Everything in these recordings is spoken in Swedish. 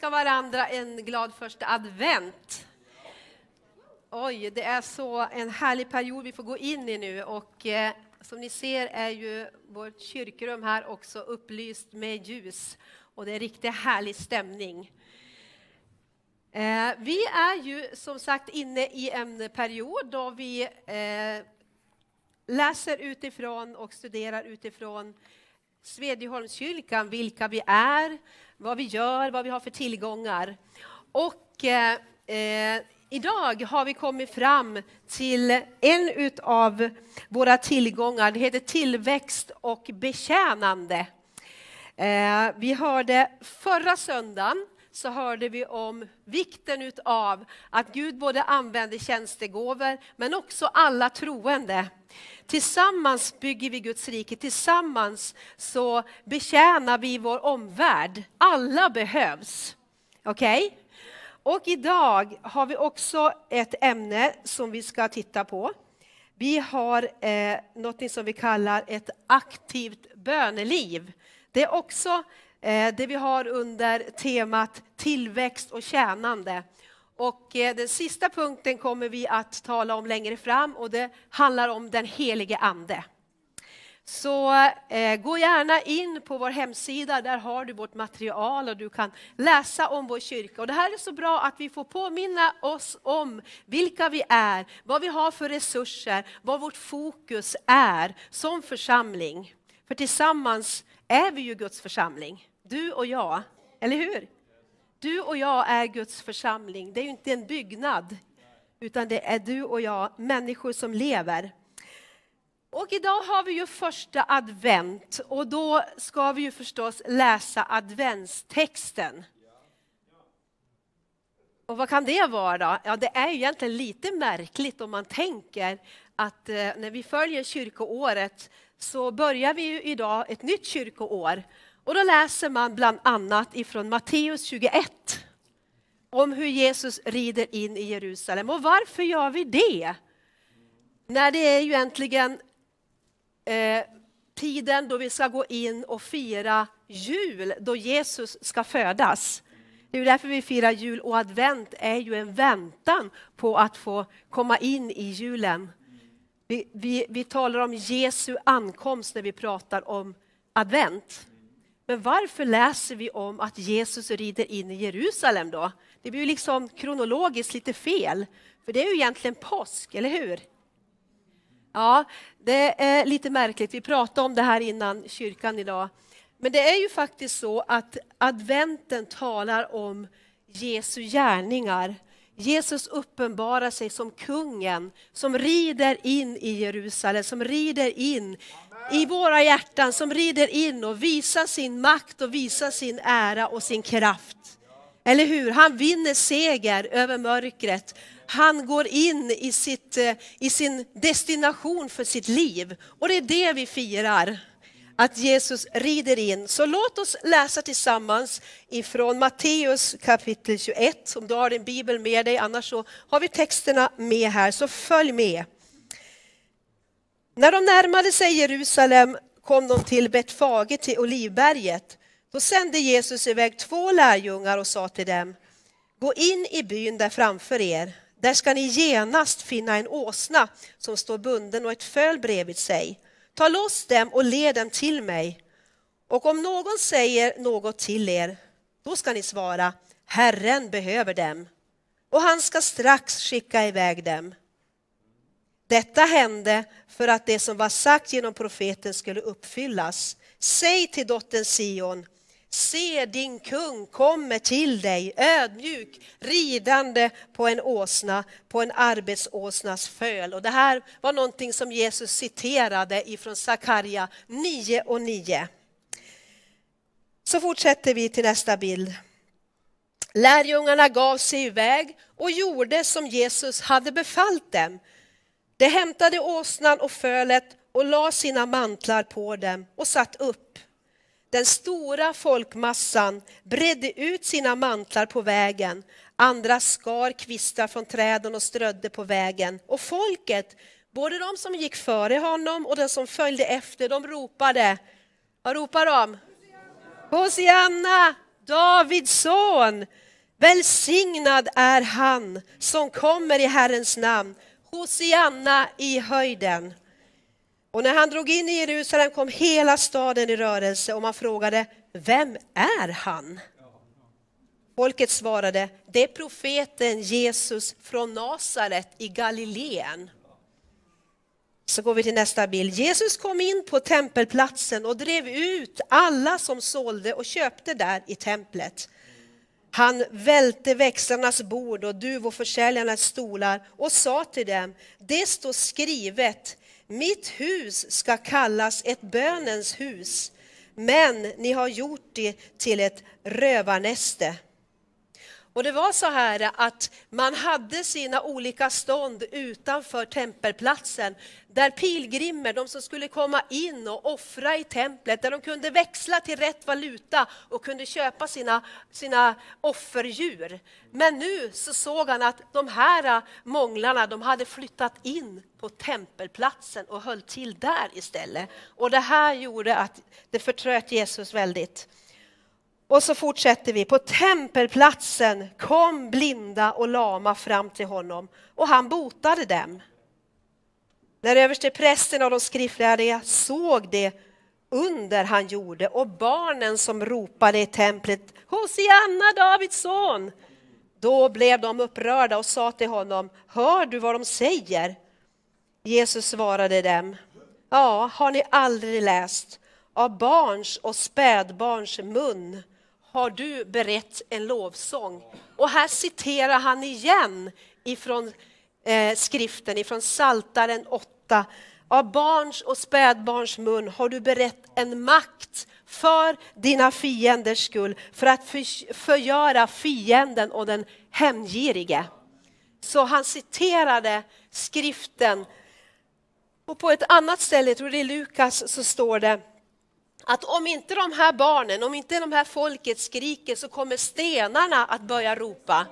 önska varandra en glad första advent. Oj, det är så en härlig period vi får gå in i nu och eh, som ni ser är ju vårt kyrkorum här också upplyst med ljus och det är riktigt härlig stämning. Eh, vi är ju som sagt inne i en period då vi eh, läser utifrån och studerar utifrån Svedjeholmskyrkan, vilka vi är, vad vi gör, vad vi har för tillgångar. Och eh, eh, idag har vi kommit fram till en av våra tillgångar. Det heter tillväxt och betjänande. Eh, vi hörde förra söndagen så hörde vi om vikten av att Gud både använder tjänstegåvor men också alla troende. Tillsammans bygger vi Guds rike, tillsammans så betjänar vi vår omvärld. Alla behövs. Okej? Okay? Och idag har vi också ett ämne som vi ska titta på. Vi har eh, något som vi kallar ett aktivt böneliv. Det är också eh, det vi har under temat tillväxt och tjänande. Och eh, den sista punkten kommer vi att tala om längre fram och det handlar om den helige Ande. Så eh, gå gärna in på vår hemsida, där har du vårt material och du kan läsa om vår kyrka. Och det här är så bra att vi får påminna oss om vilka vi är, vad vi har för resurser, vad vårt fokus är som församling. För tillsammans är vi ju Guds församling, du och jag, eller hur? Du och jag är Guds församling. Det är ju inte en byggnad, utan det är du och jag, människor som lever. Och idag har vi ju första advent och då ska vi ju förstås läsa adventstexten. Och vad kan det vara då? Ja, det är ju egentligen lite märkligt om man tänker att eh, när vi följer kyrkoåret så börjar vi ju idag ett nytt kyrkoår. Och då läser man bland annat ifrån Matteus 21 om hur Jesus rider in i Jerusalem. Och varför gör vi det? När det är ju egentligen eh, tiden då vi ska gå in och fira jul, då Jesus ska födas. Det är därför vi firar jul och advent är ju en väntan på att få komma in i julen. Vi, vi, vi talar om Jesu ankomst när vi pratar om advent. Men varför läser vi om att Jesus rider in i Jerusalem då? Det blir ju liksom kronologiskt lite fel, för det är ju egentligen påsk, eller hur? Ja, det är lite märkligt. Vi pratade om det här innan kyrkan idag. Men det är ju faktiskt så att adventen talar om Jesu gärningar. Jesus uppenbarar sig som kungen som rider in i Jerusalem, som rider in i våra hjärtan, som rider in och visar sin makt och visar sin ära och sin kraft. Eller hur? Han vinner seger över mörkret. Han går in i, sitt, eh, i sin destination för sitt liv. Och det är det vi firar, att Jesus rider in. Så låt oss läsa tillsammans ifrån Matteus kapitel 21, om du har din bibel med dig, annars så har vi texterna med här, så följ med. När de närmade sig Jerusalem kom de till Betfage, till Olivberget. Då sände Jesus iväg två lärjungar och sa till dem, gå in i byn där framför er. Där ska ni genast finna en åsna som står bunden och ett föl bredvid sig. Ta loss dem och led dem till mig. Och om någon säger något till er, då ska ni svara, Herren behöver dem. Och han ska strax skicka iväg dem. Detta hände för att det som var sagt genom profeten skulle uppfyllas. Säg till dottern Sion, se din kung kommer till dig ödmjuk, ridande på en åsna, på en arbetsåsnas föl. Och det här var någonting som Jesus citerade ifrån Sakarja 9 och 9. Så fortsätter vi till nästa bild. Lärjungarna gav sig iväg och gjorde som Jesus hade befallt dem. De hämtade åsnan och fölet och la sina mantlar på dem och satt upp. Den stora folkmassan bredde ut sina mantlar på vägen. Andra skar kvistar från träden och strödde på vägen. Och folket, både de som gick före honom och de som följde efter, de ropade. Vad ropar de? Hosianna! Davids son. Välsignad är han som kommer i Herrens namn. Hosianna i höjden. Och när han drog in i Jerusalem kom hela staden i rörelse och man frågade, vem är han? Folket svarade, det är profeten Jesus från Nasaret i Galileen. Så går vi till nästa bild. Jesus kom in på tempelplatsen och drev ut alla som sålde och köpte där i templet. Han välte växlarnas bord och duvoförsäljarnas stolar och sa till dem, det står skrivet, mitt hus ska kallas ett bönens hus, men ni har gjort det till ett rövarnäste. Och det var så här att man hade sina olika stånd utanför tempelplatsen där pilgrimer, de som skulle komma in och offra i templet, där de kunde växla till rätt valuta och kunde köpa sina, sina offerdjur. Men nu så såg han att de här månglarna, de hade flyttat in på tempelplatsen och höll till där istället. Och det här gjorde att det förtröt Jesus väldigt. Och så fortsätter vi. På tempelplatsen kom blinda och lama fram till honom och han botade dem. När översteprästen och de skriftlärde såg det under han gjorde och barnen som ropade i templet Hosianna, Davids son. Då blev de upprörda och sa till honom, hör du vad de säger? Jesus svarade dem, ja, har ni aldrig läst? Av barns och spädbarns mun har du berett en lovsång. Och här citerar han igen ifrån eh, skriften, ifrån Saltaren 8. Av barns och spädbarns mun har du berett en makt för dina fienders skull, för att för, förgöra fienden och den hämndgirige. Så han citerade skriften. Och på ett annat ställe, jag tror det är Lukas, så står det att om inte de här barnen, om inte de här folket skriker så kommer stenarna att börja ropa.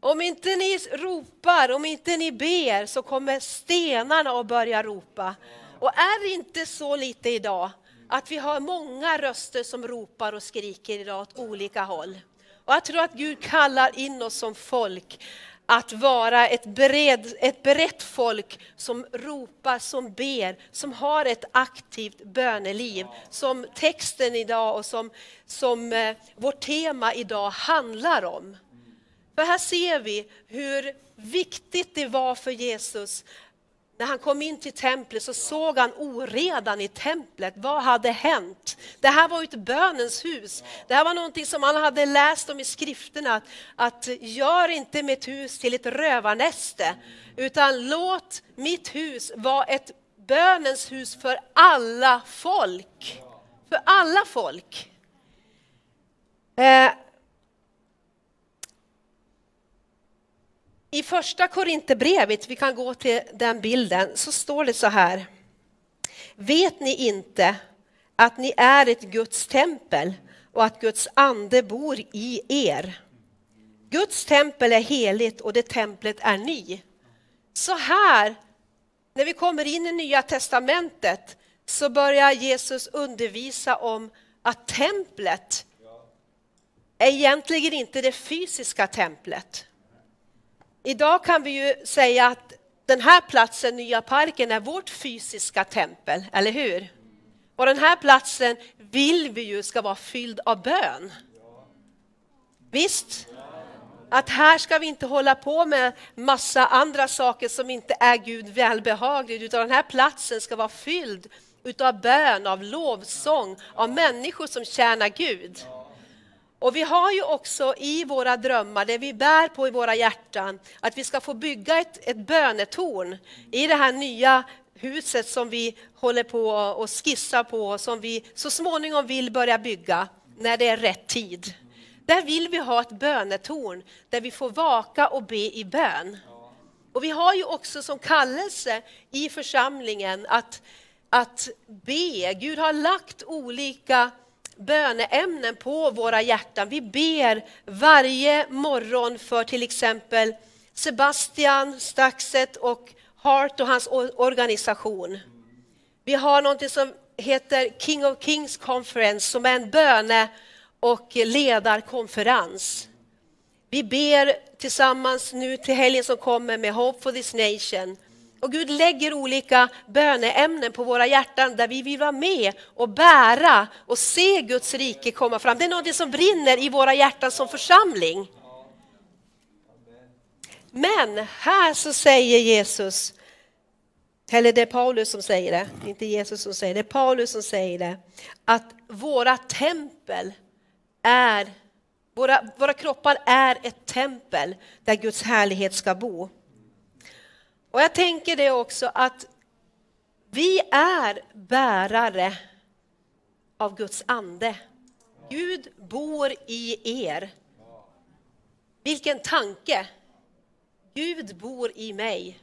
Om inte ni ropar, om inte ni ber så kommer stenarna att börja ropa. Och är det inte så lite idag att vi har många röster som ropar och skriker idag åt olika håll. Och jag tror att Gud kallar in oss som folk att vara ett, bered, ett berett folk som ropar, som ber, som har ett aktivt böneliv. Som texten idag och som, som eh, vårt tema idag handlar om. För här ser vi hur viktigt det var för Jesus när han kom in till templet så såg han oredan i templet. Vad hade hänt? Det här var ett bönens hus. Det här var någonting som han hade läst om i skrifterna. Att, att gör inte mitt hus till ett rövarnäste, utan låt mitt hus vara ett bönens hus för alla folk. För alla folk. Eh, I första Korinthierbrevet, vi kan gå till den bilden, så står det så här. Vet ni inte att ni är ett Guds tempel och att Guds ande bor i er? Guds tempel är heligt och det templet är ni. Så här, när vi kommer in i Nya Testamentet, så börjar Jesus undervisa om att templet är egentligen inte det fysiska templet. Idag kan vi ju säga att den här platsen, Nya parken, är vårt fysiska tempel, eller hur? Och den här platsen vill vi ju ska vara fylld av bön. Visst? Att här ska vi inte hålla på med massa andra saker som inte är Gud välbehagligt, utan den här platsen ska vara fylld utav bön, av lovsång, av människor som tjänar Gud. Och vi har ju också i våra drömmar, det vi bär på i våra hjärtan, att vi ska få bygga ett, ett bönetorn i det här nya huset som vi håller på och skissar på, som vi så småningom vill börja bygga när det är rätt tid. Där vill vi ha ett bönetorn där vi får vaka och be i bön. Och vi har ju också som kallelse i församlingen att, att be. Gud har lagt olika böneämnen på våra hjärtan. Vi ber varje morgon för till exempel Sebastian Staxet och Hart och hans organisation. Vi har något som heter King of Kings Conference som är en böne och ledarkonferens. Vi ber tillsammans nu till helgen som kommer med Hope for this nation. Och Gud lägger olika böneämnen på våra hjärtan där vi vill vara med och bära och se Guds rike komma fram. Det är något som brinner i våra hjärtan som församling. Men här så säger Jesus, eller det är Paulus som säger det, inte Jesus som säger det, det är Paulus som säger det, att våra tempel är, våra, våra kroppar är ett tempel där Guds härlighet ska bo. Och jag tänker det också att vi är bärare av Guds ande. Gud bor i er. Vilken tanke! Gud bor i mig.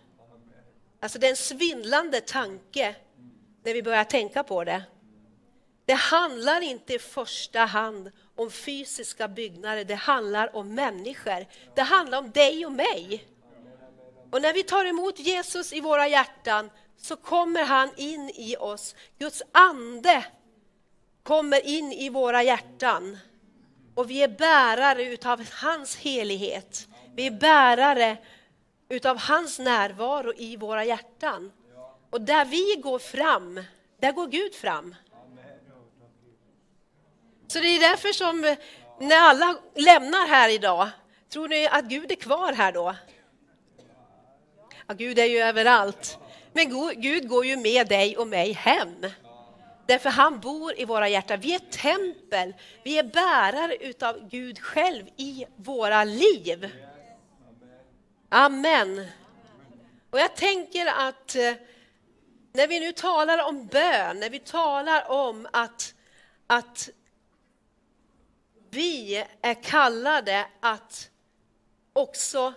Alltså det är en svindlande tanke när vi börjar tänka på det. Det handlar inte i första hand om fysiska byggnader, det handlar om människor. Det handlar om dig och mig. Och när vi tar emot Jesus i våra hjärtan så kommer han in i oss. Guds ande kommer in i våra hjärtan. Och vi är bärare utav hans helighet. Vi är bärare utav hans närvaro i våra hjärtan. Och där vi går fram, där går Gud fram. Så det är därför som när alla lämnar här idag, tror ni att Gud är kvar här då? Ja, Gud är ju överallt. Men Gud går ju med dig och mig hem. Därför han bor i våra hjärtan. Vi är tempel, vi är bärare utav Gud själv i våra liv. Amen. Och jag tänker att eh, när vi nu talar om bön, när vi talar om att, att vi är kallade att också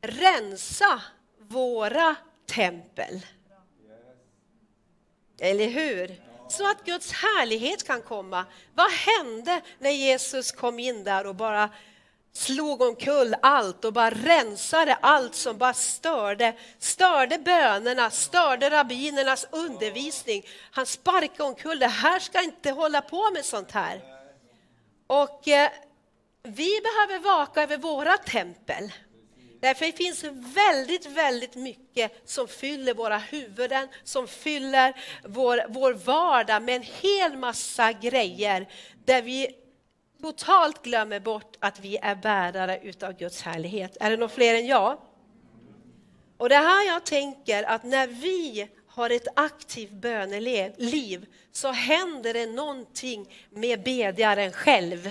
rensa våra tempel. Eller hur? Så att Guds härlighet kan komma. Vad hände när Jesus kom in där och bara slog omkull allt och bara rensade allt som bara störde, störde bönerna, störde rabbinernas undervisning. Han sparkade omkull det, här ska inte hålla på med sånt här. Och eh, vi behöver vaka över våra tempel. Därför det finns väldigt, väldigt mycket som fyller våra huvuden, som fyller vår, vår vardag med en hel massa grejer där vi totalt glömmer bort att vi är bärare utav Guds härlighet. Är det någon fler än jag? Och det här jag tänker att när vi har ett aktivt böneliv så händer det någonting med bedjaren själv.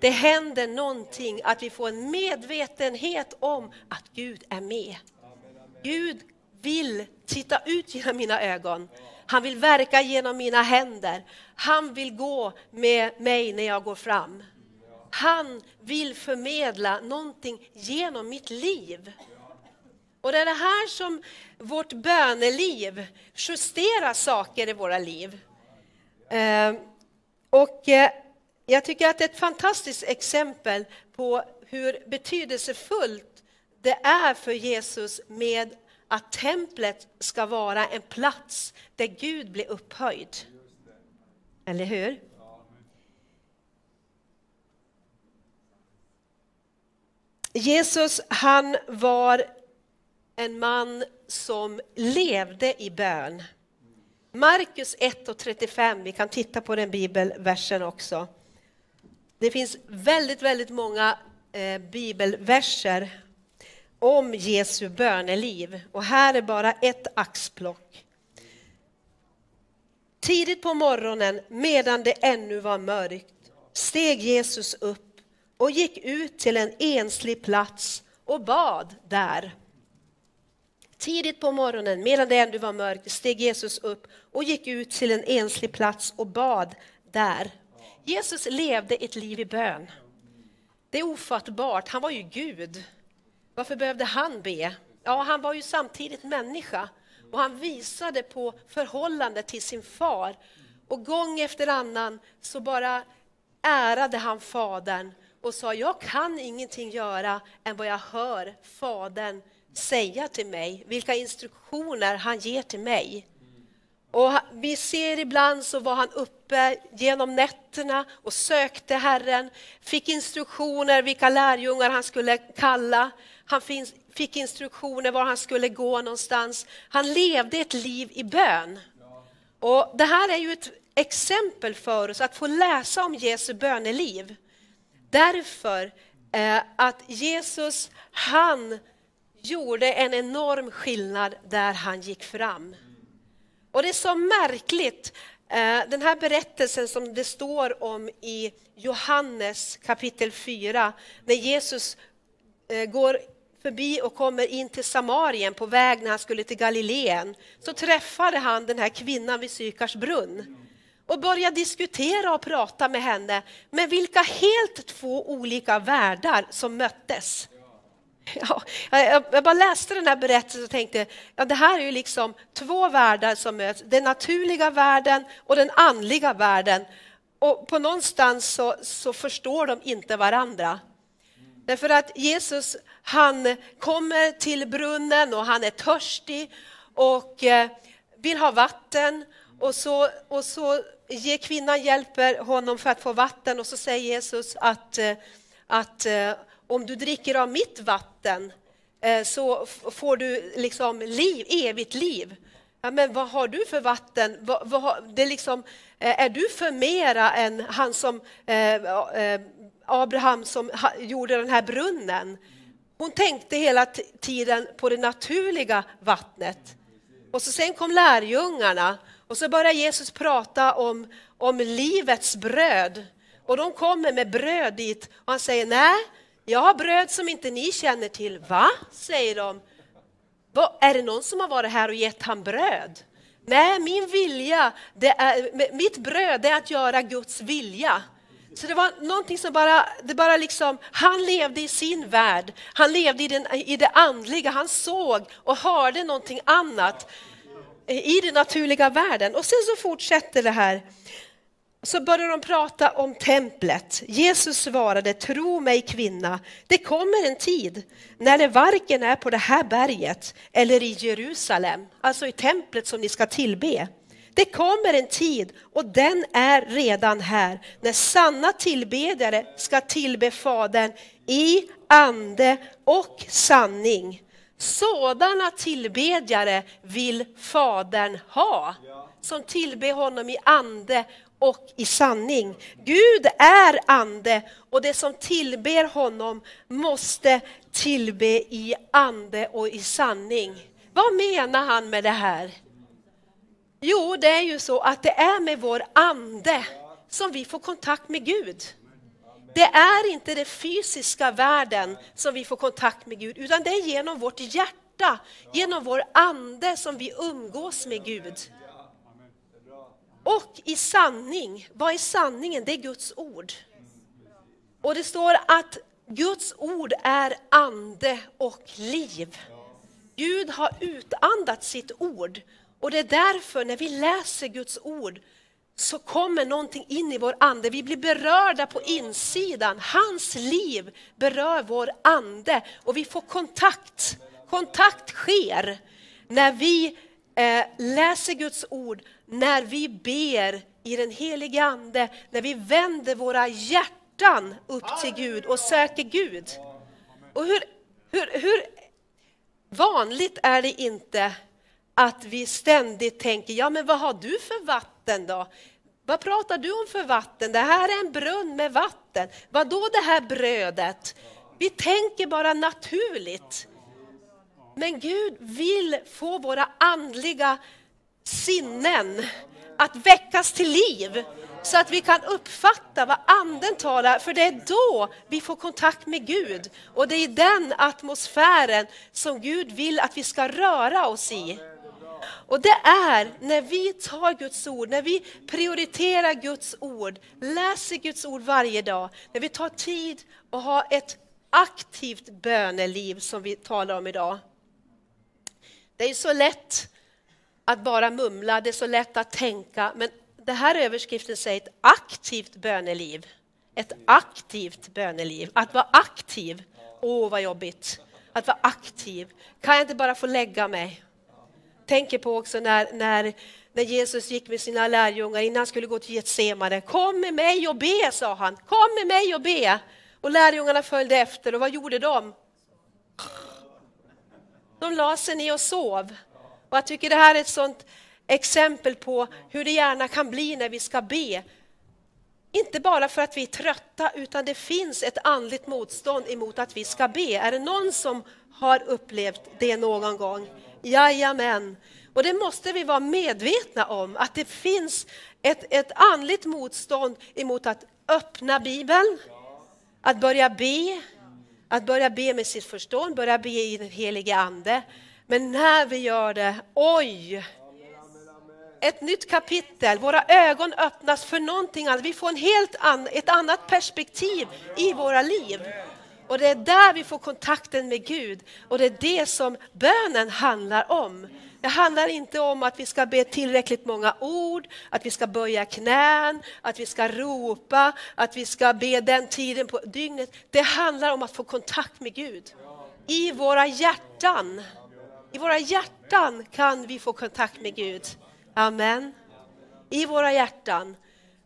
Det händer någonting, att vi får en medvetenhet om att Gud är med. Gud vill titta ut genom mina ögon. Han vill verka genom mina händer. Han vill gå med mig när jag går fram. Han vill förmedla någonting genom mitt liv. Och det är det här som vårt böneliv justerar saker i våra liv. Eh, och eh, jag tycker att det är ett fantastiskt exempel på hur betydelsefullt det är för Jesus med att templet ska vara en plats där Gud blir upphöjd. Eller hur? Jesus han var en man som levde i bön. Markus 1 och 35, vi kan titta på den bibelversen också. Det finns väldigt, väldigt många eh, bibelverser om Jesu böneliv och här är bara ett axplock. Tidigt på morgonen, medan det ännu var mörkt, steg Jesus upp och gick ut till en enslig plats och bad där. Tidigt på morgonen, medan det ännu var mörkt, steg Jesus upp och gick ut till en enslig plats och bad där. Jesus levde ett liv i bön. Det är ofattbart, han var ju Gud. Varför behövde han be? Ja, han var ju samtidigt människa och han visade på förhållandet till sin far. Och gång efter annan så bara ärade han Fadern och sa, jag kan ingenting göra än vad jag hör Fadern säga till mig, vilka instruktioner han ger till mig. Och vi ser ibland så var han uppe genom nätterna och sökte Herren, fick instruktioner vilka lärjungar han skulle kalla. Han fick instruktioner var han skulle gå någonstans. Han levde ett liv i bön. Och det här är ju ett exempel för oss att få läsa om Jesu böneliv. Därför eh, att Jesus, han gjorde en enorm skillnad där han gick fram. Och det är så märkligt, eh, den här berättelsen som det står om i Johannes kapitel 4, när Jesus eh, går förbi och kommer in till Samarien på väg när han skulle till Galileen, så träffade han den här kvinnan vid Sykars brunn och började diskutera och prata med henne. Men vilka helt två olika världar som möttes. Ja, jag, bara läste den här berättelsen och tänkte, ja, det här är ju liksom två världar som möts. Den naturliga världen och den andliga världen. Och på någonstans så, så förstår de inte varandra. Därför att Jesus, han kommer till brunnen och han är törstig och eh, vill ha vatten. Och så, och så ger kvinnan hjälper honom för att få vatten och så säger Jesus att, eh, att eh, om du dricker av mitt vatten eh, så får du liksom liv, evigt liv. Ja, men vad har du för vatten? Vad, vad, det är, liksom, eh, är du för mera än han som eh, eh Abraham som gjorde den här brunnen? Hon tänkte hela tiden på det naturliga vattnet. Och så sen kom lärjungarna och så började Jesus prata om, om livets bröd. Och de kommer med bröd dit och han säger nej, jag har bröd som inte ni känner till. Va? säger de. Va? Är det någon som har varit här och gett han bröd? Nej, min vilja, det är, mitt bröd är att göra Guds vilja. Så det var någonting som bara, det bara liksom, han levde i sin värld, han levde i, den, i det andliga, han såg och hörde någonting annat i den naturliga världen. Och sen så fortsätter det här så börjar de prata om templet. Jesus svarade, tro mig kvinna, det kommer en tid när det varken är på det här berget eller i Jerusalem, alltså i templet som ni ska tillbe. Det kommer en tid, och den är redan här, när sanna tillbedjare ska tillbe Fadern i ande och sanning. Sådana tillbedjare vill Fadern ha, som tillber honom i ande och i sanning. Gud är ande och det som tillber honom måste tillbe i ande och i sanning. Vad menar han med det här? Jo, det är ju så att det är med vår ande som vi får kontakt med Gud. Det är inte den fysiska världen som vi får kontakt med Gud, utan det är genom vårt hjärta, genom vår ande som vi umgås med Gud. Och i sanning, vad är sanningen? Det är Guds ord. Och det står att Guds ord är ande och liv. Gud har utandat sitt ord och det är därför när vi läser Guds ord så kommer någonting in i vår ande. Vi blir berörda på insidan. Hans liv berör vår ande och vi får kontakt. Kontakt sker när vi eh, läser Guds ord, när vi ber i den helige Ande, när vi vänder våra hjärtan upp till Gud och söker Gud. Och hur, hur, hur vanligt är det inte att vi ständigt tänker, ja men vad har du för vatten då? Vad pratar du om för vatten? Det här är en brunn med vatten. Vad då det här brödet? Vi tänker bara naturligt. Men Gud vill få våra andliga sinnen att väckas till liv så att vi kan uppfatta vad anden talar, för det är då vi får kontakt med Gud. Och det är i den atmosfären som Gud vill att vi ska röra oss i. Och det är när vi tar Guds ord, när vi prioriterar Guds ord, läser Guds ord varje dag, när vi tar tid och har ett aktivt böneliv som vi talar om idag. Det är så lätt att bara mumla, det är så lätt att tänka, men det här överskriften säger ett aktivt böneliv. Ett aktivt böneliv, att vara aktiv. Åh, vad jobbigt. Att vara aktiv. Kan jag inte bara få lägga mig? tänker på också när, när, när Jesus gick med sina lärjungar innan han skulle gå till Getsemane. Kom med mig och be, sa han. Kom med mig och be. Och lärjungarna följde efter och vad gjorde de? De la sig ner och sov. Och jag tycker det här är ett sånt exempel på hur det gärna kan bli när vi ska be. Inte bara för att vi är trötta, utan det finns ett andligt motstånd emot att vi ska be. Är det någon som har upplevt det någon gång? Jajamän. Och det måste vi vara medvetna om, att det finns ett, ett andligt motstånd emot att öppna Bibeln, att börja be, att börja be med sitt förstånd, börja be i den helige Ande. Men när vi gör det, oj! Ett nytt kapitel, våra ögon öppnas för någonting annat. Vi får en helt an, ett annat perspektiv i våra liv. Och det är där vi får kontakten med Gud och det är det som bönen handlar om. Det handlar inte om att vi ska be tillräckligt många ord, att vi ska böja knän, att vi ska ropa, att vi ska be den tiden på dygnet. Det handlar om att få kontakt med Gud. I våra hjärtan. I våra hjärtan kan vi få kontakt med Gud. Amen. I våra hjärtan.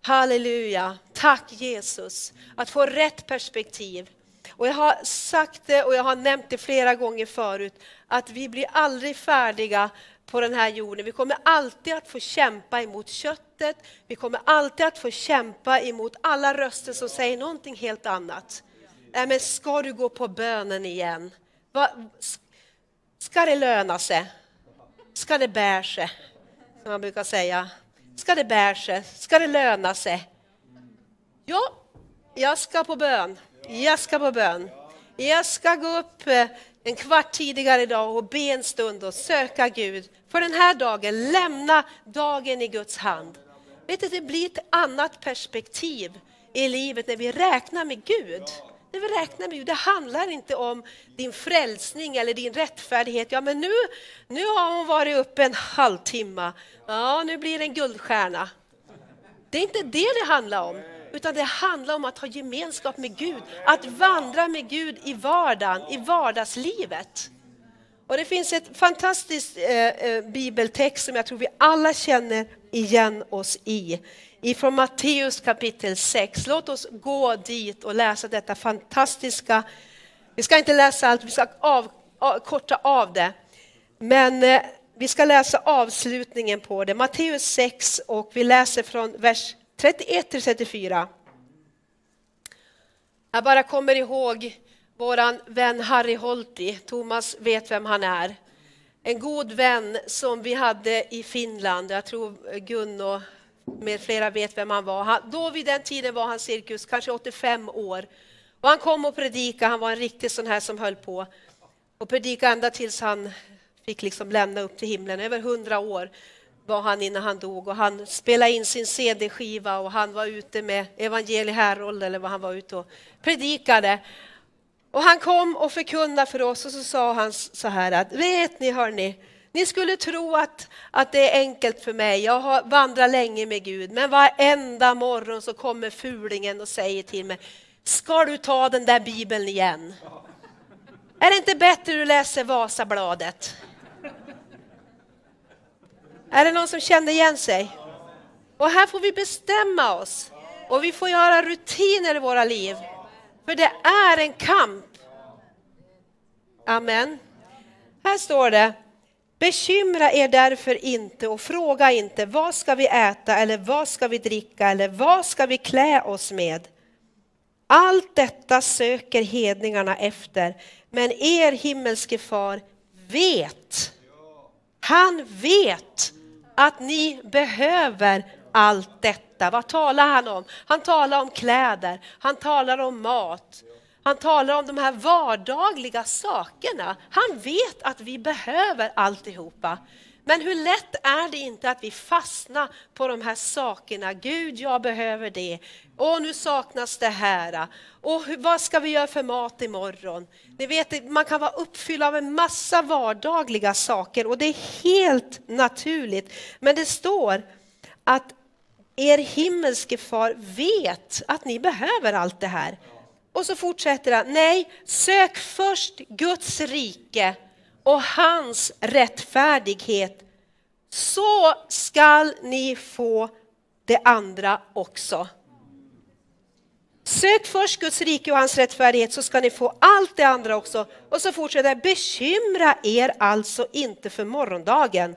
Halleluja. Tack Jesus. Att få rätt perspektiv. Och jag har sagt det och jag har nämnt det flera gånger förut, att vi blir aldrig färdiga på den här jorden. Vi kommer alltid att få kämpa emot köttet, vi kommer alltid att få kämpa emot alla röster som säger någonting helt annat. Nej, men ska du gå på bönen igen? Ska det löna sig? Ska det bära sig? Som man brukar säga. Ska det bära sig? Ska det löna sig? Ja, jag ska på bön. Jag ska på bön. Jag ska gå upp eh, en kvart tidigare idag och be en stund och söka Gud för den här dagen. Lämna dagen i Guds hand. Vet du, det blir ett annat perspektiv i livet när vi räknar med Gud. Det vi räknar med Gud, det handlar inte om din frälsning eller din rättfärdighet. Ja, men nu, nu har hon varit uppe en halvtimme. Ja, nu blir det en guldstjärna. Det är inte det det handlar om utan det handlar om att ha gemenskap med Gud, att vandra med Gud i vardagen, i vardagslivet. Och det finns ett fantastiskt eh, eh, bibeltext som jag tror vi alla känner igen oss i, ifrån Matteus kapitel 6. Låt oss gå dit och läsa detta fantastiska, vi ska inte läsa allt, vi ska av, av, korta av det. Men eh, vi ska läsa avslutningen på det, Matteus 6 och vi läser från vers 31 till 34. Jag bara kommer ihåg våran vän Harry Holti. Thomas vet vem han är. En god vän som vi hade i Finland. Jag tror Gun och med flera vet vem han var. Han, då vid den tiden var han cirkus kanske 85 år. Och han kom och predikade, han var en riktig sån här som höll på. Och predikade ända tills han fick liksom lämna upp till himlen, över 100 år var han innan han dog och han spelade in sin CD-skiva och han var ute med Evangelie Herold eller vad han var ute och predikade. Och han kom och förkunnade för oss och så sa han så här att vet ni hörni, ni skulle tro att, att det är enkelt för mig, jag har vandrat länge med Gud, men varenda morgon så kommer fulingen och säger till mig, ska du ta den där bibeln igen? Är det inte bättre du läser Vasabladet? Är det någon som känner igen sig? Och här får vi bestämma oss och vi får göra rutiner i våra liv. För det är en kamp. Amen. Här står det, bekymra er därför inte och fråga inte vad ska vi äta eller vad ska vi dricka eller vad ska vi klä oss med? Allt detta söker hedningarna efter, men er himmelske far vet, han vet att ni behöver allt detta. Vad talar han om? Han talar om kläder, han talar om mat, han talar om de här vardagliga sakerna. Han vet att vi behöver alltihopa. Men hur lätt är det inte att vi fastnar på de här sakerna. Gud, jag behöver det. Och nu saknas det här. Och vad ska vi göra för mat imorgon? Ni vet, man kan vara uppfylld av en massa vardagliga saker och det är helt naturligt. Men det står att er himmelske far vet att ni behöver allt det här. Och så fortsätter han, nej, sök först Guds rike och hans rättfärdighet så skall ni få det andra också. Sök först Guds rike och hans rättfärdighet så ska ni få allt det andra också. Och så fortsätter det, bekymra er alltså inte för morgondagen.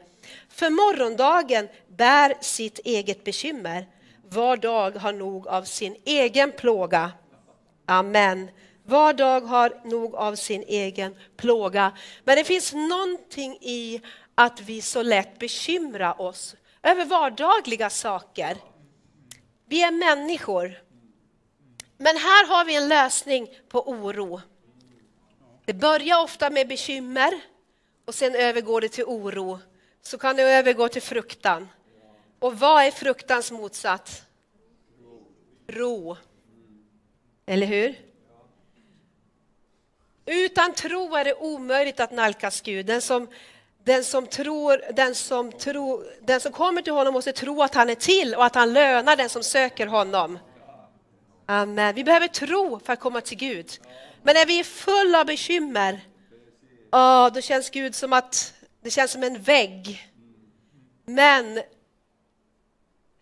För morgondagen bär sitt eget bekymmer. Var dag har nog av sin egen plåga. Amen. Var dag har nog av sin egen plåga. Men det finns någonting i att vi så lätt bekymrar oss över vardagliga saker. Vi är människor. Men här har vi en lösning på oro. Det börjar ofta med bekymmer och sen övergår det till oro. Så kan det övergå till fruktan. Och vad är fruktans motsats? Ro. Eller hur? Utan tro är det omöjligt att nalkas Gud. Den som, den som, tror, den, som tro, den som kommer till honom måste tro att han är till och att han lönar den som söker honom. Amen. Vi behöver tro för att komma till Gud. Men när vi är fulla av bekymmer, oh, då känns Gud som att det känns som en vägg. Men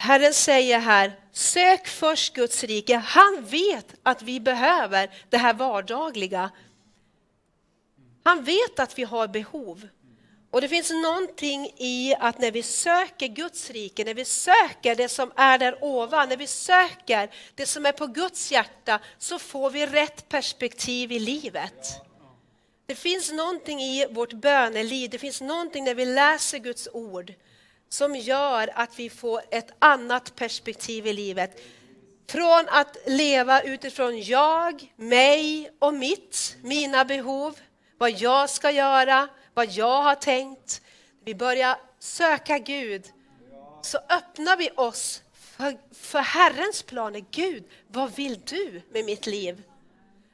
Herren säger här, sök först Guds rike. Han vet att vi behöver det här vardagliga. Han vet att vi har behov. Och det finns någonting i att när vi söker Guds rike, när vi söker det som är där ovan, när vi söker det som är på Guds hjärta, så får vi rätt perspektiv i livet. Det finns någonting i vårt böneliv, det finns någonting när vi läser Guds ord som gör att vi får ett annat perspektiv i livet. Från att leva utifrån jag, mig och mitt, mina behov, vad jag ska göra, vad jag har tänkt. Vi börjar söka Gud, så öppnar vi oss för, för Herrens planer. Gud, vad vill du med mitt liv?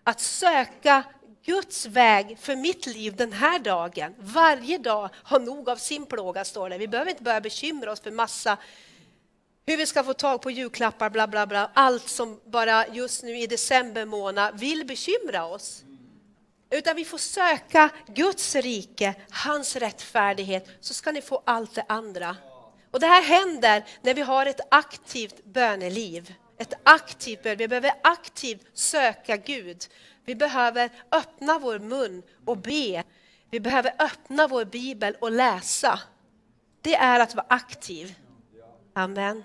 Att söka Guds väg för mitt liv den här dagen. Varje dag har nog av sin plåga, står det. Vi behöver inte börja bekymra oss för massa hur vi ska få tag på julklappar, bla bla bla. Allt som bara just nu i december månad vill bekymra oss. Utan vi får söka Guds rike, hans rättfärdighet, så ska ni få allt det andra. Och det här händer när vi har ett aktivt böneliv. Ett aktivt bön. Vi behöver aktivt söka Gud. Vi behöver öppna vår mun och be. Vi behöver öppna vår bibel och läsa. Det är att vara aktiv. Amen.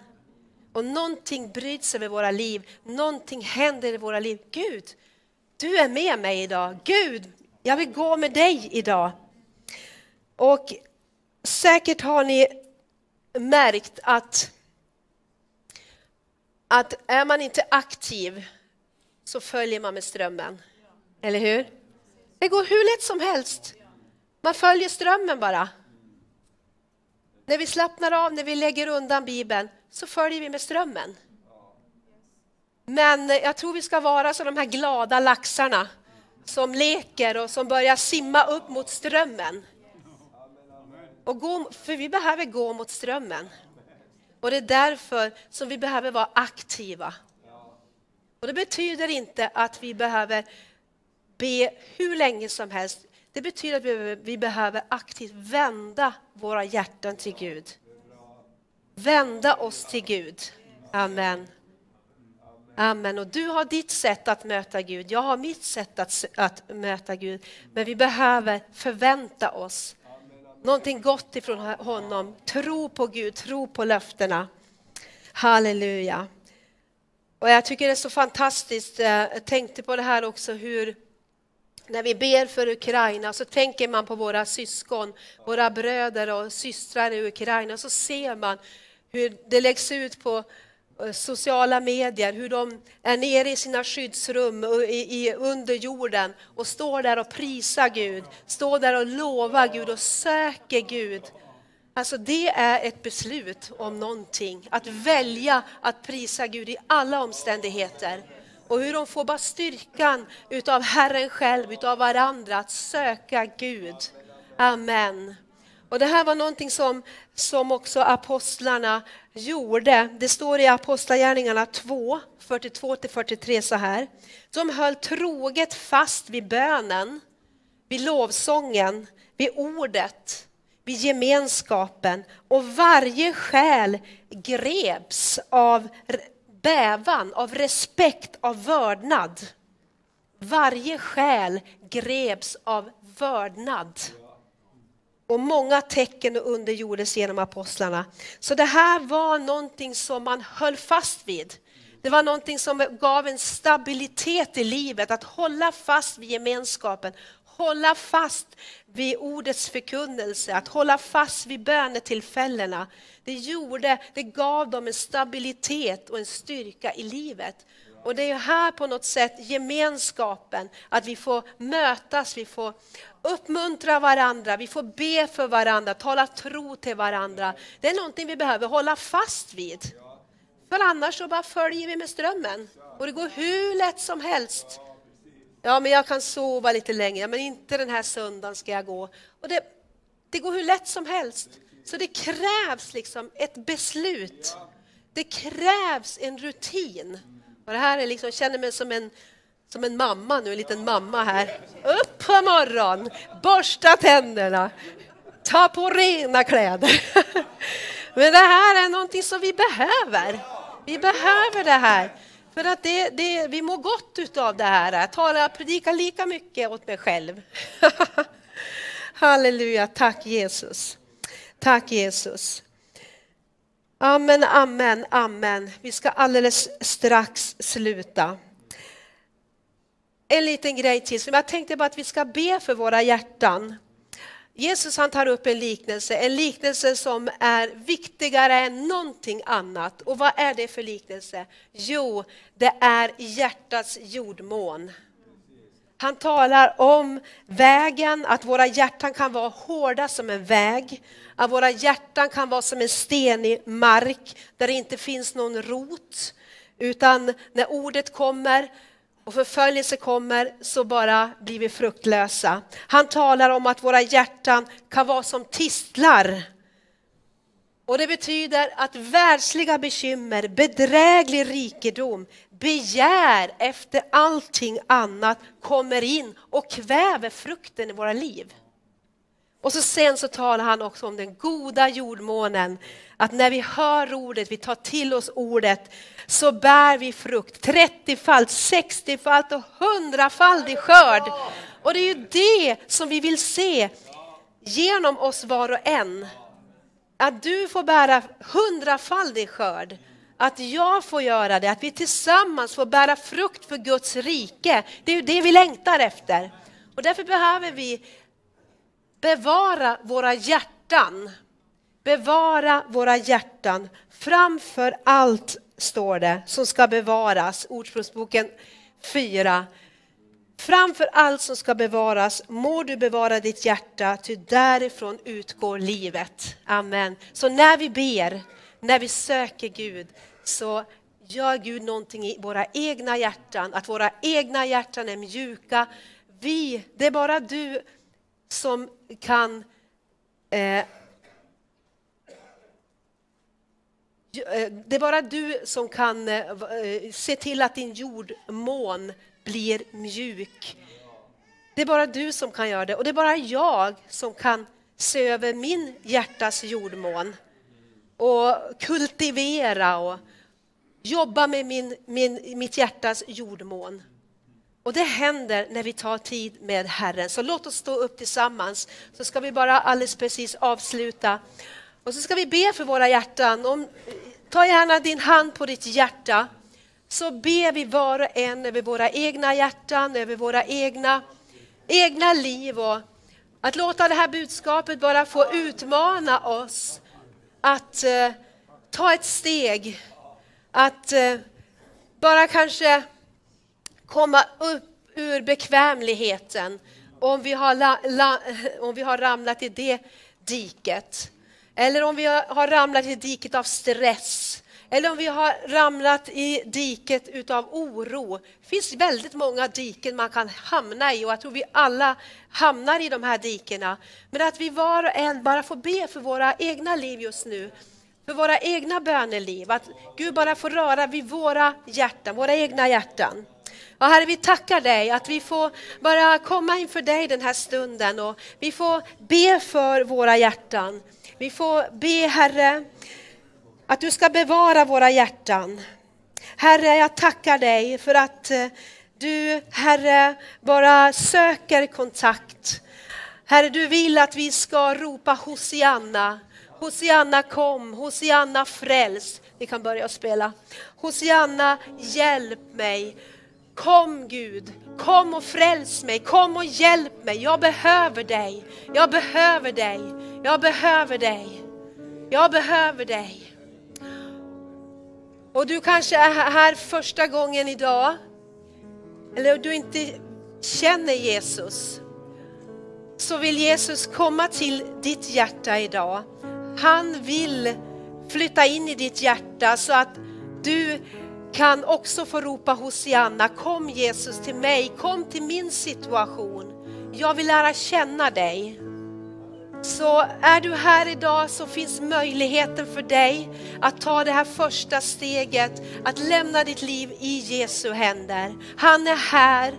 Och någonting bryts över våra liv, någonting händer i våra liv. Gud, du är med mig idag. Gud, jag vill gå med dig idag. Och säkert har ni märkt att, att är man inte aktiv så följer man med strömmen. Eller hur? Det går hur lätt som helst. Man följer strömmen bara. När vi slappnar av, när vi lägger undan Bibeln, så följer vi med strömmen. Men eh, jag tror vi ska vara som de här glada laxarna som leker och som börjar simma upp mot strömmen. Och gå, för vi behöver gå mot strömmen. Och det är därför som vi behöver vara aktiva. Och det betyder inte att vi behöver be hur länge som helst. Det betyder att vi behöver aktivt vända våra hjärtan till Gud. Vända oss till Gud. Amen. Amen. Och du har ditt sätt att möta Gud, jag har mitt sätt att, att möta Gud. Men vi behöver förvänta oss någonting gott ifrån honom. Tro på Gud, tro på löftena. Halleluja. Och jag tycker det är så fantastiskt, jag tänkte på det här också hur när vi ber för Ukraina så tänker man på våra syskon, våra bröder och systrar i Ukraina, så ser man hur det läggs ut på eh, sociala medier, hur de är nere i sina skyddsrum i, i, under jorden och står där och prisar Gud, står där och lovar Gud och söker Gud. Alltså det är ett beslut om någonting, att välja att prisa Gud i alla omständigheter och hur de får bara styrkan utav Herren själv, utav varandra, att söka Gud. Amen. Och det här var någonting som, som också apostlarna gjorde. Det står i Apostlagärningarna 2, 42-43 så här. De höll troget fast vid bönen, vid lovsången, vid ordet, vid gemenskapen och varje själ greps av bävan, av respekt, av vördnad. Varje själ greps av vördnad. Och många tecken och under gjordes genom apostlarna. Så det här var någonting som man höll fast vid. Det var någonting som gav en stabilitet i livet, att hålla fast vid gemenskapen, hålla fast vid ordets förkunnelse, att hålla fast vid bönetillfällena. Det gjorde, det gav dem en stabilitet och en styrka i livet. Och det är här på något sätt gemenskapen, att vi får mötas, vi får uppmuntra varandra, vi får be för varandra, tala tro till varandra. Det är någonting vi behöver hålla fast vid. För annars så bara följer vi med strömmen och det går hur lätt som helst. Ja, men jag kan sova lite längre, men inte den här söndagen ska jag gå. Och det, det går hur lätt som helst. Så det krävs liksom ett beslut. Det krävs en rutin. Och det här är liksom, jag känner mig som en, som en mamma nu, en liten mamma här. Upp på morgonen, borsta tänderna, ta på rena kläder. Men det här är någonting som vi behöver. Vi behöver det här. För att det, det, vi mår gott utav det här. Jag talar, predikar lika mycket åt mig själv. Halleluja, tack Jesus. Tack Jesus. Amen, amen, amen. Vi ska alldeles strax sluta. En liten grej till. Jag tänkte bara att vi ska be för våra hjärtan. Jesus han tar upp en liknelse, en liknelse som är viktigare än någonting annat. Och vad är det för liknelse? Jo, det är hjärtats jordmån. Han talar om vägen, att våra hjärtan kan vara hårda som en väg. Att våra hjärtan kan vara som en stenig mark där det inte finns någon rot. Utan när ordet kommer och förföljelse kommer så bara blir vi fruktlösa. Han talar om att våra hjärtan kan vara som tistlar. Och det betyder att världsliga bekymmer, bedräglig rikedom, begär efter allting annat kommer in och kväver frukten i våra liv. Och så sen så talar han också om den goda jordmånen. Att när vi hör ordet, vi tar till oss ordet, så bär vi frukt. 30-falt, 60-falt och 100-faldig skörd. Och det är ju det som vi vill se genom oss var och en. Att du får bära hundrafaldig skörd. Att jag får göra det, att vi tillsammans får bära frukt för Guds rike. Det är ju det vi längtar efter. Och därför behöver vi bevara våra hjärtan. Bevara våra hjärtan. Framför allt står det som ska bevaras. Ordspråksboken 4. Framför allt som ska bevaras må du bevara ditt hjärta, ty därifrån utgår livet. Amen. Så när vi ber, när vi söker Gud, så gör Gud någonting i våra egna hjärtan, att våra egna hjärtan är mjuka. Vi, det är bara du som kan eh, eh, Eh, det är bara du som kan eh, eh, se till att din jordmån blir mjuk. Det är bara du som kan göra det och det är bara jag som kan se över min hjärtas jordmån och kultivera och jobba med min, min, mitt hjärtas jordmån. Och det händer när vi tar tid med Herren. Så låt oss stå upp tillsammans så ska vi bara alldeles precis avsluta. Och så ska vi be för våra hjärtan. Om, ta gärna din hand på ditt hjärta så ber vi var och en över våra egna hjärtan, över våra egna, egna liv och att låta det här budskapet bara få utmana oss att eh, ta ett steg, att eh, bara kanske komma upp ur bekvämligheten om vi har, la, la, om vi har ramlat i det diket. Eller om vi har ramlat i diket av stress. Eller om vi har ramlat i diket utav oro. Det finns väldigt många diken man kan hamna i och jag tror vi alla hamnar i de här dikena. Men att vi var och en bara får be för våra egna liv just nu. För våra egna böneliv. Att Gud bara får röra vid våra hjärtan, våra egna hjärtan. Ja, herre, vi tackar dig att vi får bara komma inför dig den här stunden och vi får be för våra hjärtan. Vi får be, Herre, att du ska bevara våra hjärtan. Herre, jag tackar dig för att eh, du, Herre, bara söker kontakt. Herre, du vill att vi ska ropa Hosianna. Hosianna kom, Hosianna fräls. Vi kan börja spela. Hosianna, hjälp mig. Kom Gud, kom och fräls mig, kom och hjälp mig. Jag behöver dig, jag behöver dig, jag behöver dig. Jag behöver dig. Och du kanske är här första gången idag, eller du inte känner Jesus, så vill Jesus komma till ditt hjärta idag. Han vill flytta in i ditt hjärta så att du kan också få ropa Hosianna, kom Jesus till mig, kom till min situation. Jag vill lära känna dig. Så är du här idag så finns möjligheten för dig att ta det här första steget, att lämna ditt liv i Jesu händer. Han är här,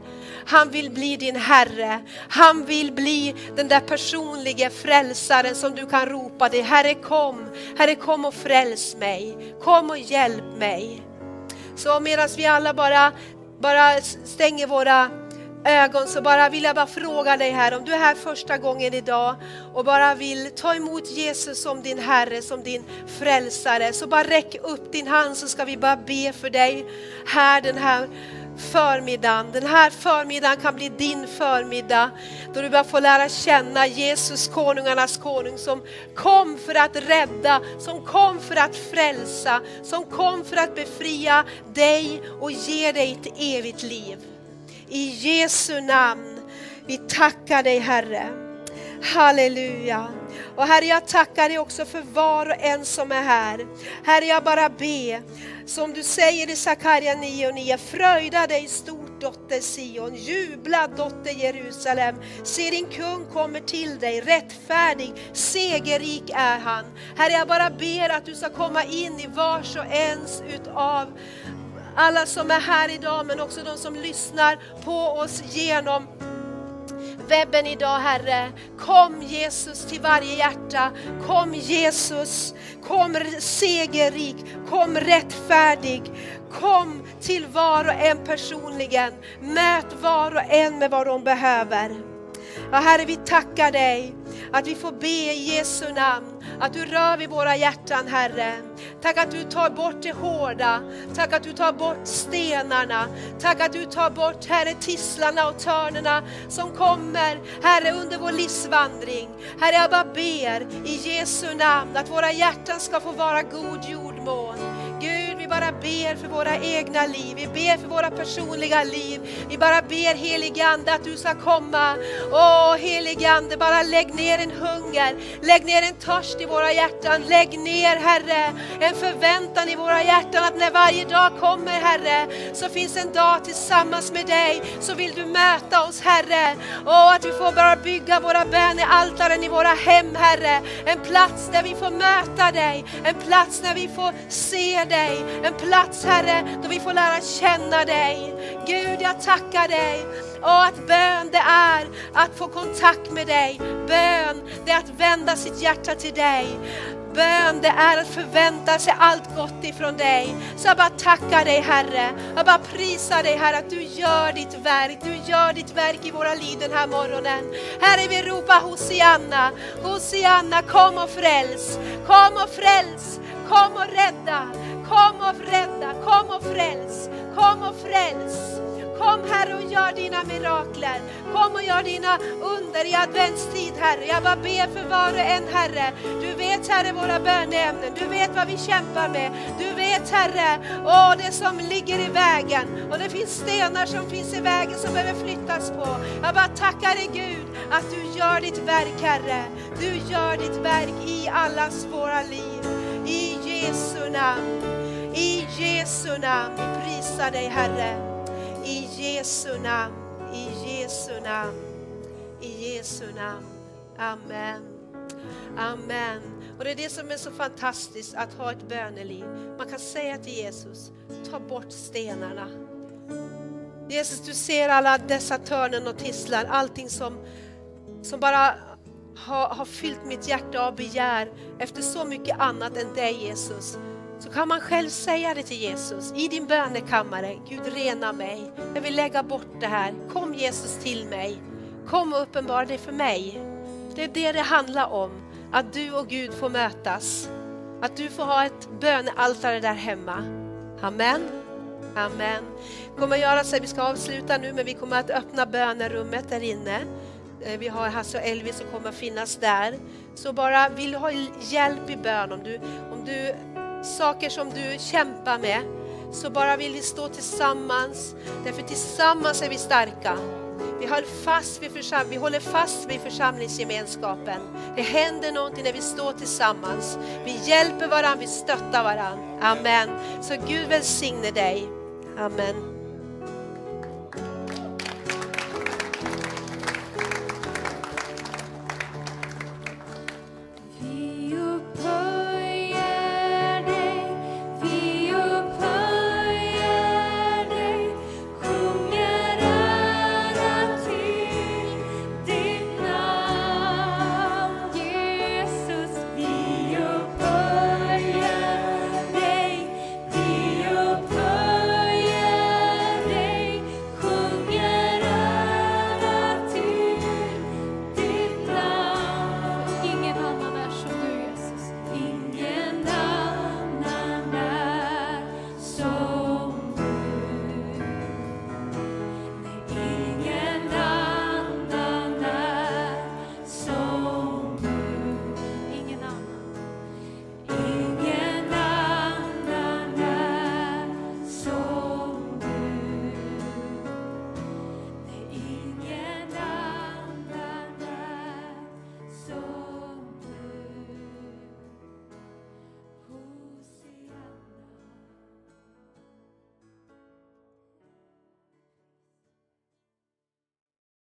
han vill bli din Herre. Han vill bli den där personliga frälsaren som du kan ropa dig. Herre kom, Herre kom och fräls mig. Kom och hjälp mig. Så medan vi alla bara, bara stänger våra ögon så bara vill jag bara fråga dig här om du är här första gången idag och bara vill ta emot Jesus som din Herre, som din frälsare. Så bara räck upp din hand så ska vi bara be för dig här den här förmiddagen. Den här förmiddagen kan bli din förmiddag då du bara får lära känna Jesus, konungarnas konung som kom för att rädda, som kom för att frälsa, som kom för att befria dig och ge dig ett evigt liv. I Jesu namn, vi tackar dig Herre. Halleluja. Och Herre, jag tackar dig också för var och en som är här. Herre, jag bara ber, som du säger i Sakarja 9 och 9, fröjda dig stort dotter Sion, jubla dotter Jerusalem. Se din kung kommer till dig, rättfärdig, segerrik är han. Herre, jag bara ber att du ska komma in i vars och ens utav alla som är här idag, men också de som lyssnar på oss genom webben idag Herre. Kom Jesus till varje hjärta. Kom Jesus, kom segerrik, kom rättfärdig. Kom till var och en personligen. Möt var och en med vad de behöver. Ja, Herre, vi tackar dig att vi får be i Jesu namn, att du rör vid våra hjärtan Herre. Tack att du tar bort det hårda, tack att du tar bort stenarna, tack att du tar bort Herre tisslarna och törnerna som kommer Herre under vår livsvandring. Herre jag bara ber i Jesu namn att våra hjärtan ska få vara god jordmån. Vi bara ber för våra egna liv, vi ber för våra personliga liv. Vi bara ber helige Ande att du ska komma. Åh helige Ande, bara lägg ner en hunger, lägg ner en törst i våra hjärtan. Lägg ner Herre, en förväntan i våra hjärtan att när varje dag kommer Herre, så finns en dag tillsammans med dig, så vill du möta oss Herre. Och att vi får bara bygga våra bönealtaren i våra hem Herre. En plats där vi får möta dig, en plats där vi får se dig, en plats Herre då vi får lära känna dig. Gud jag tackar dig och att bön det är att få kontakt med dig. Bön det är att vända sitt hjärta till dig. Bön det är att förvänta sig allt gott ifrån dig. Så jag bara tackar dig Herre. Jag bara prisar dig Herre att du gör ditt verk. Du gör ditt verk i våra liv den här morgonen. Herre vi ropar Hosianna. Hosianna kom och fräls. Kom och fräls. Kom och rädda. Kom och rädda. Kom och fräls. Kom och fräls. Kom Herre och gör dina mirakler. Kom och gör dina under i adventstid Herre. Jag bara ber för var och en Herre. Du vet Herre våra böneämnen. Du vet vad vi kämpar med. Du vet Herre, åh, det som ligger i vägen. Och det finns stenar som finns i vägen som behöver flyttas på. Jag bara tackar dig Gud att du gör ditt verk Herre. Du gör ditt verk i allas våra liv. I Jesu namn. I Jesu namn. Vi prisar dig Herre. I Jesu namn, i Jesu namn, i Jesu namn. Amen. Amen. Och det är det som är så fantastiskt att ha ett böneliv. Man kan säga till Jesus, ta bort stenarna. Jesus, du ser alla dessa törnen och tisslar. allting som, som bara har, har fyllt mitt hjärta av begär efter så mycket annat än dig Jesus. Så kan man själv säga det till Jesus i din bönekammare. Gud rena mig, jag vill lägga bort det här. Kom Jesus till mig. Kom och uppenbara dig för mig. Det är det det handlar om, att du och Gud får mötas. Att du får ha ett bönealtare där hemma. Amen. Amen. Kommer att göra så, vi ska avsluta nu, men vi kommer att öppna bönerummet där inne. Eh, vi har Hasse och Elvis som kommer att finnas där. Så bara vill du ha hjälp i bön, om du, om du saker som du kämpar med, så bara vill vi stå tillsammans. Därför tillsammans är vi starka. Vi, höll fast vid försam vi håller fast vid församlingsgemenskapen. Det händer någonting när vi står tillsammans. Vi hjälper varandra, vi stöttar varandra. Amen. Så Gud välsigne dig. Amen.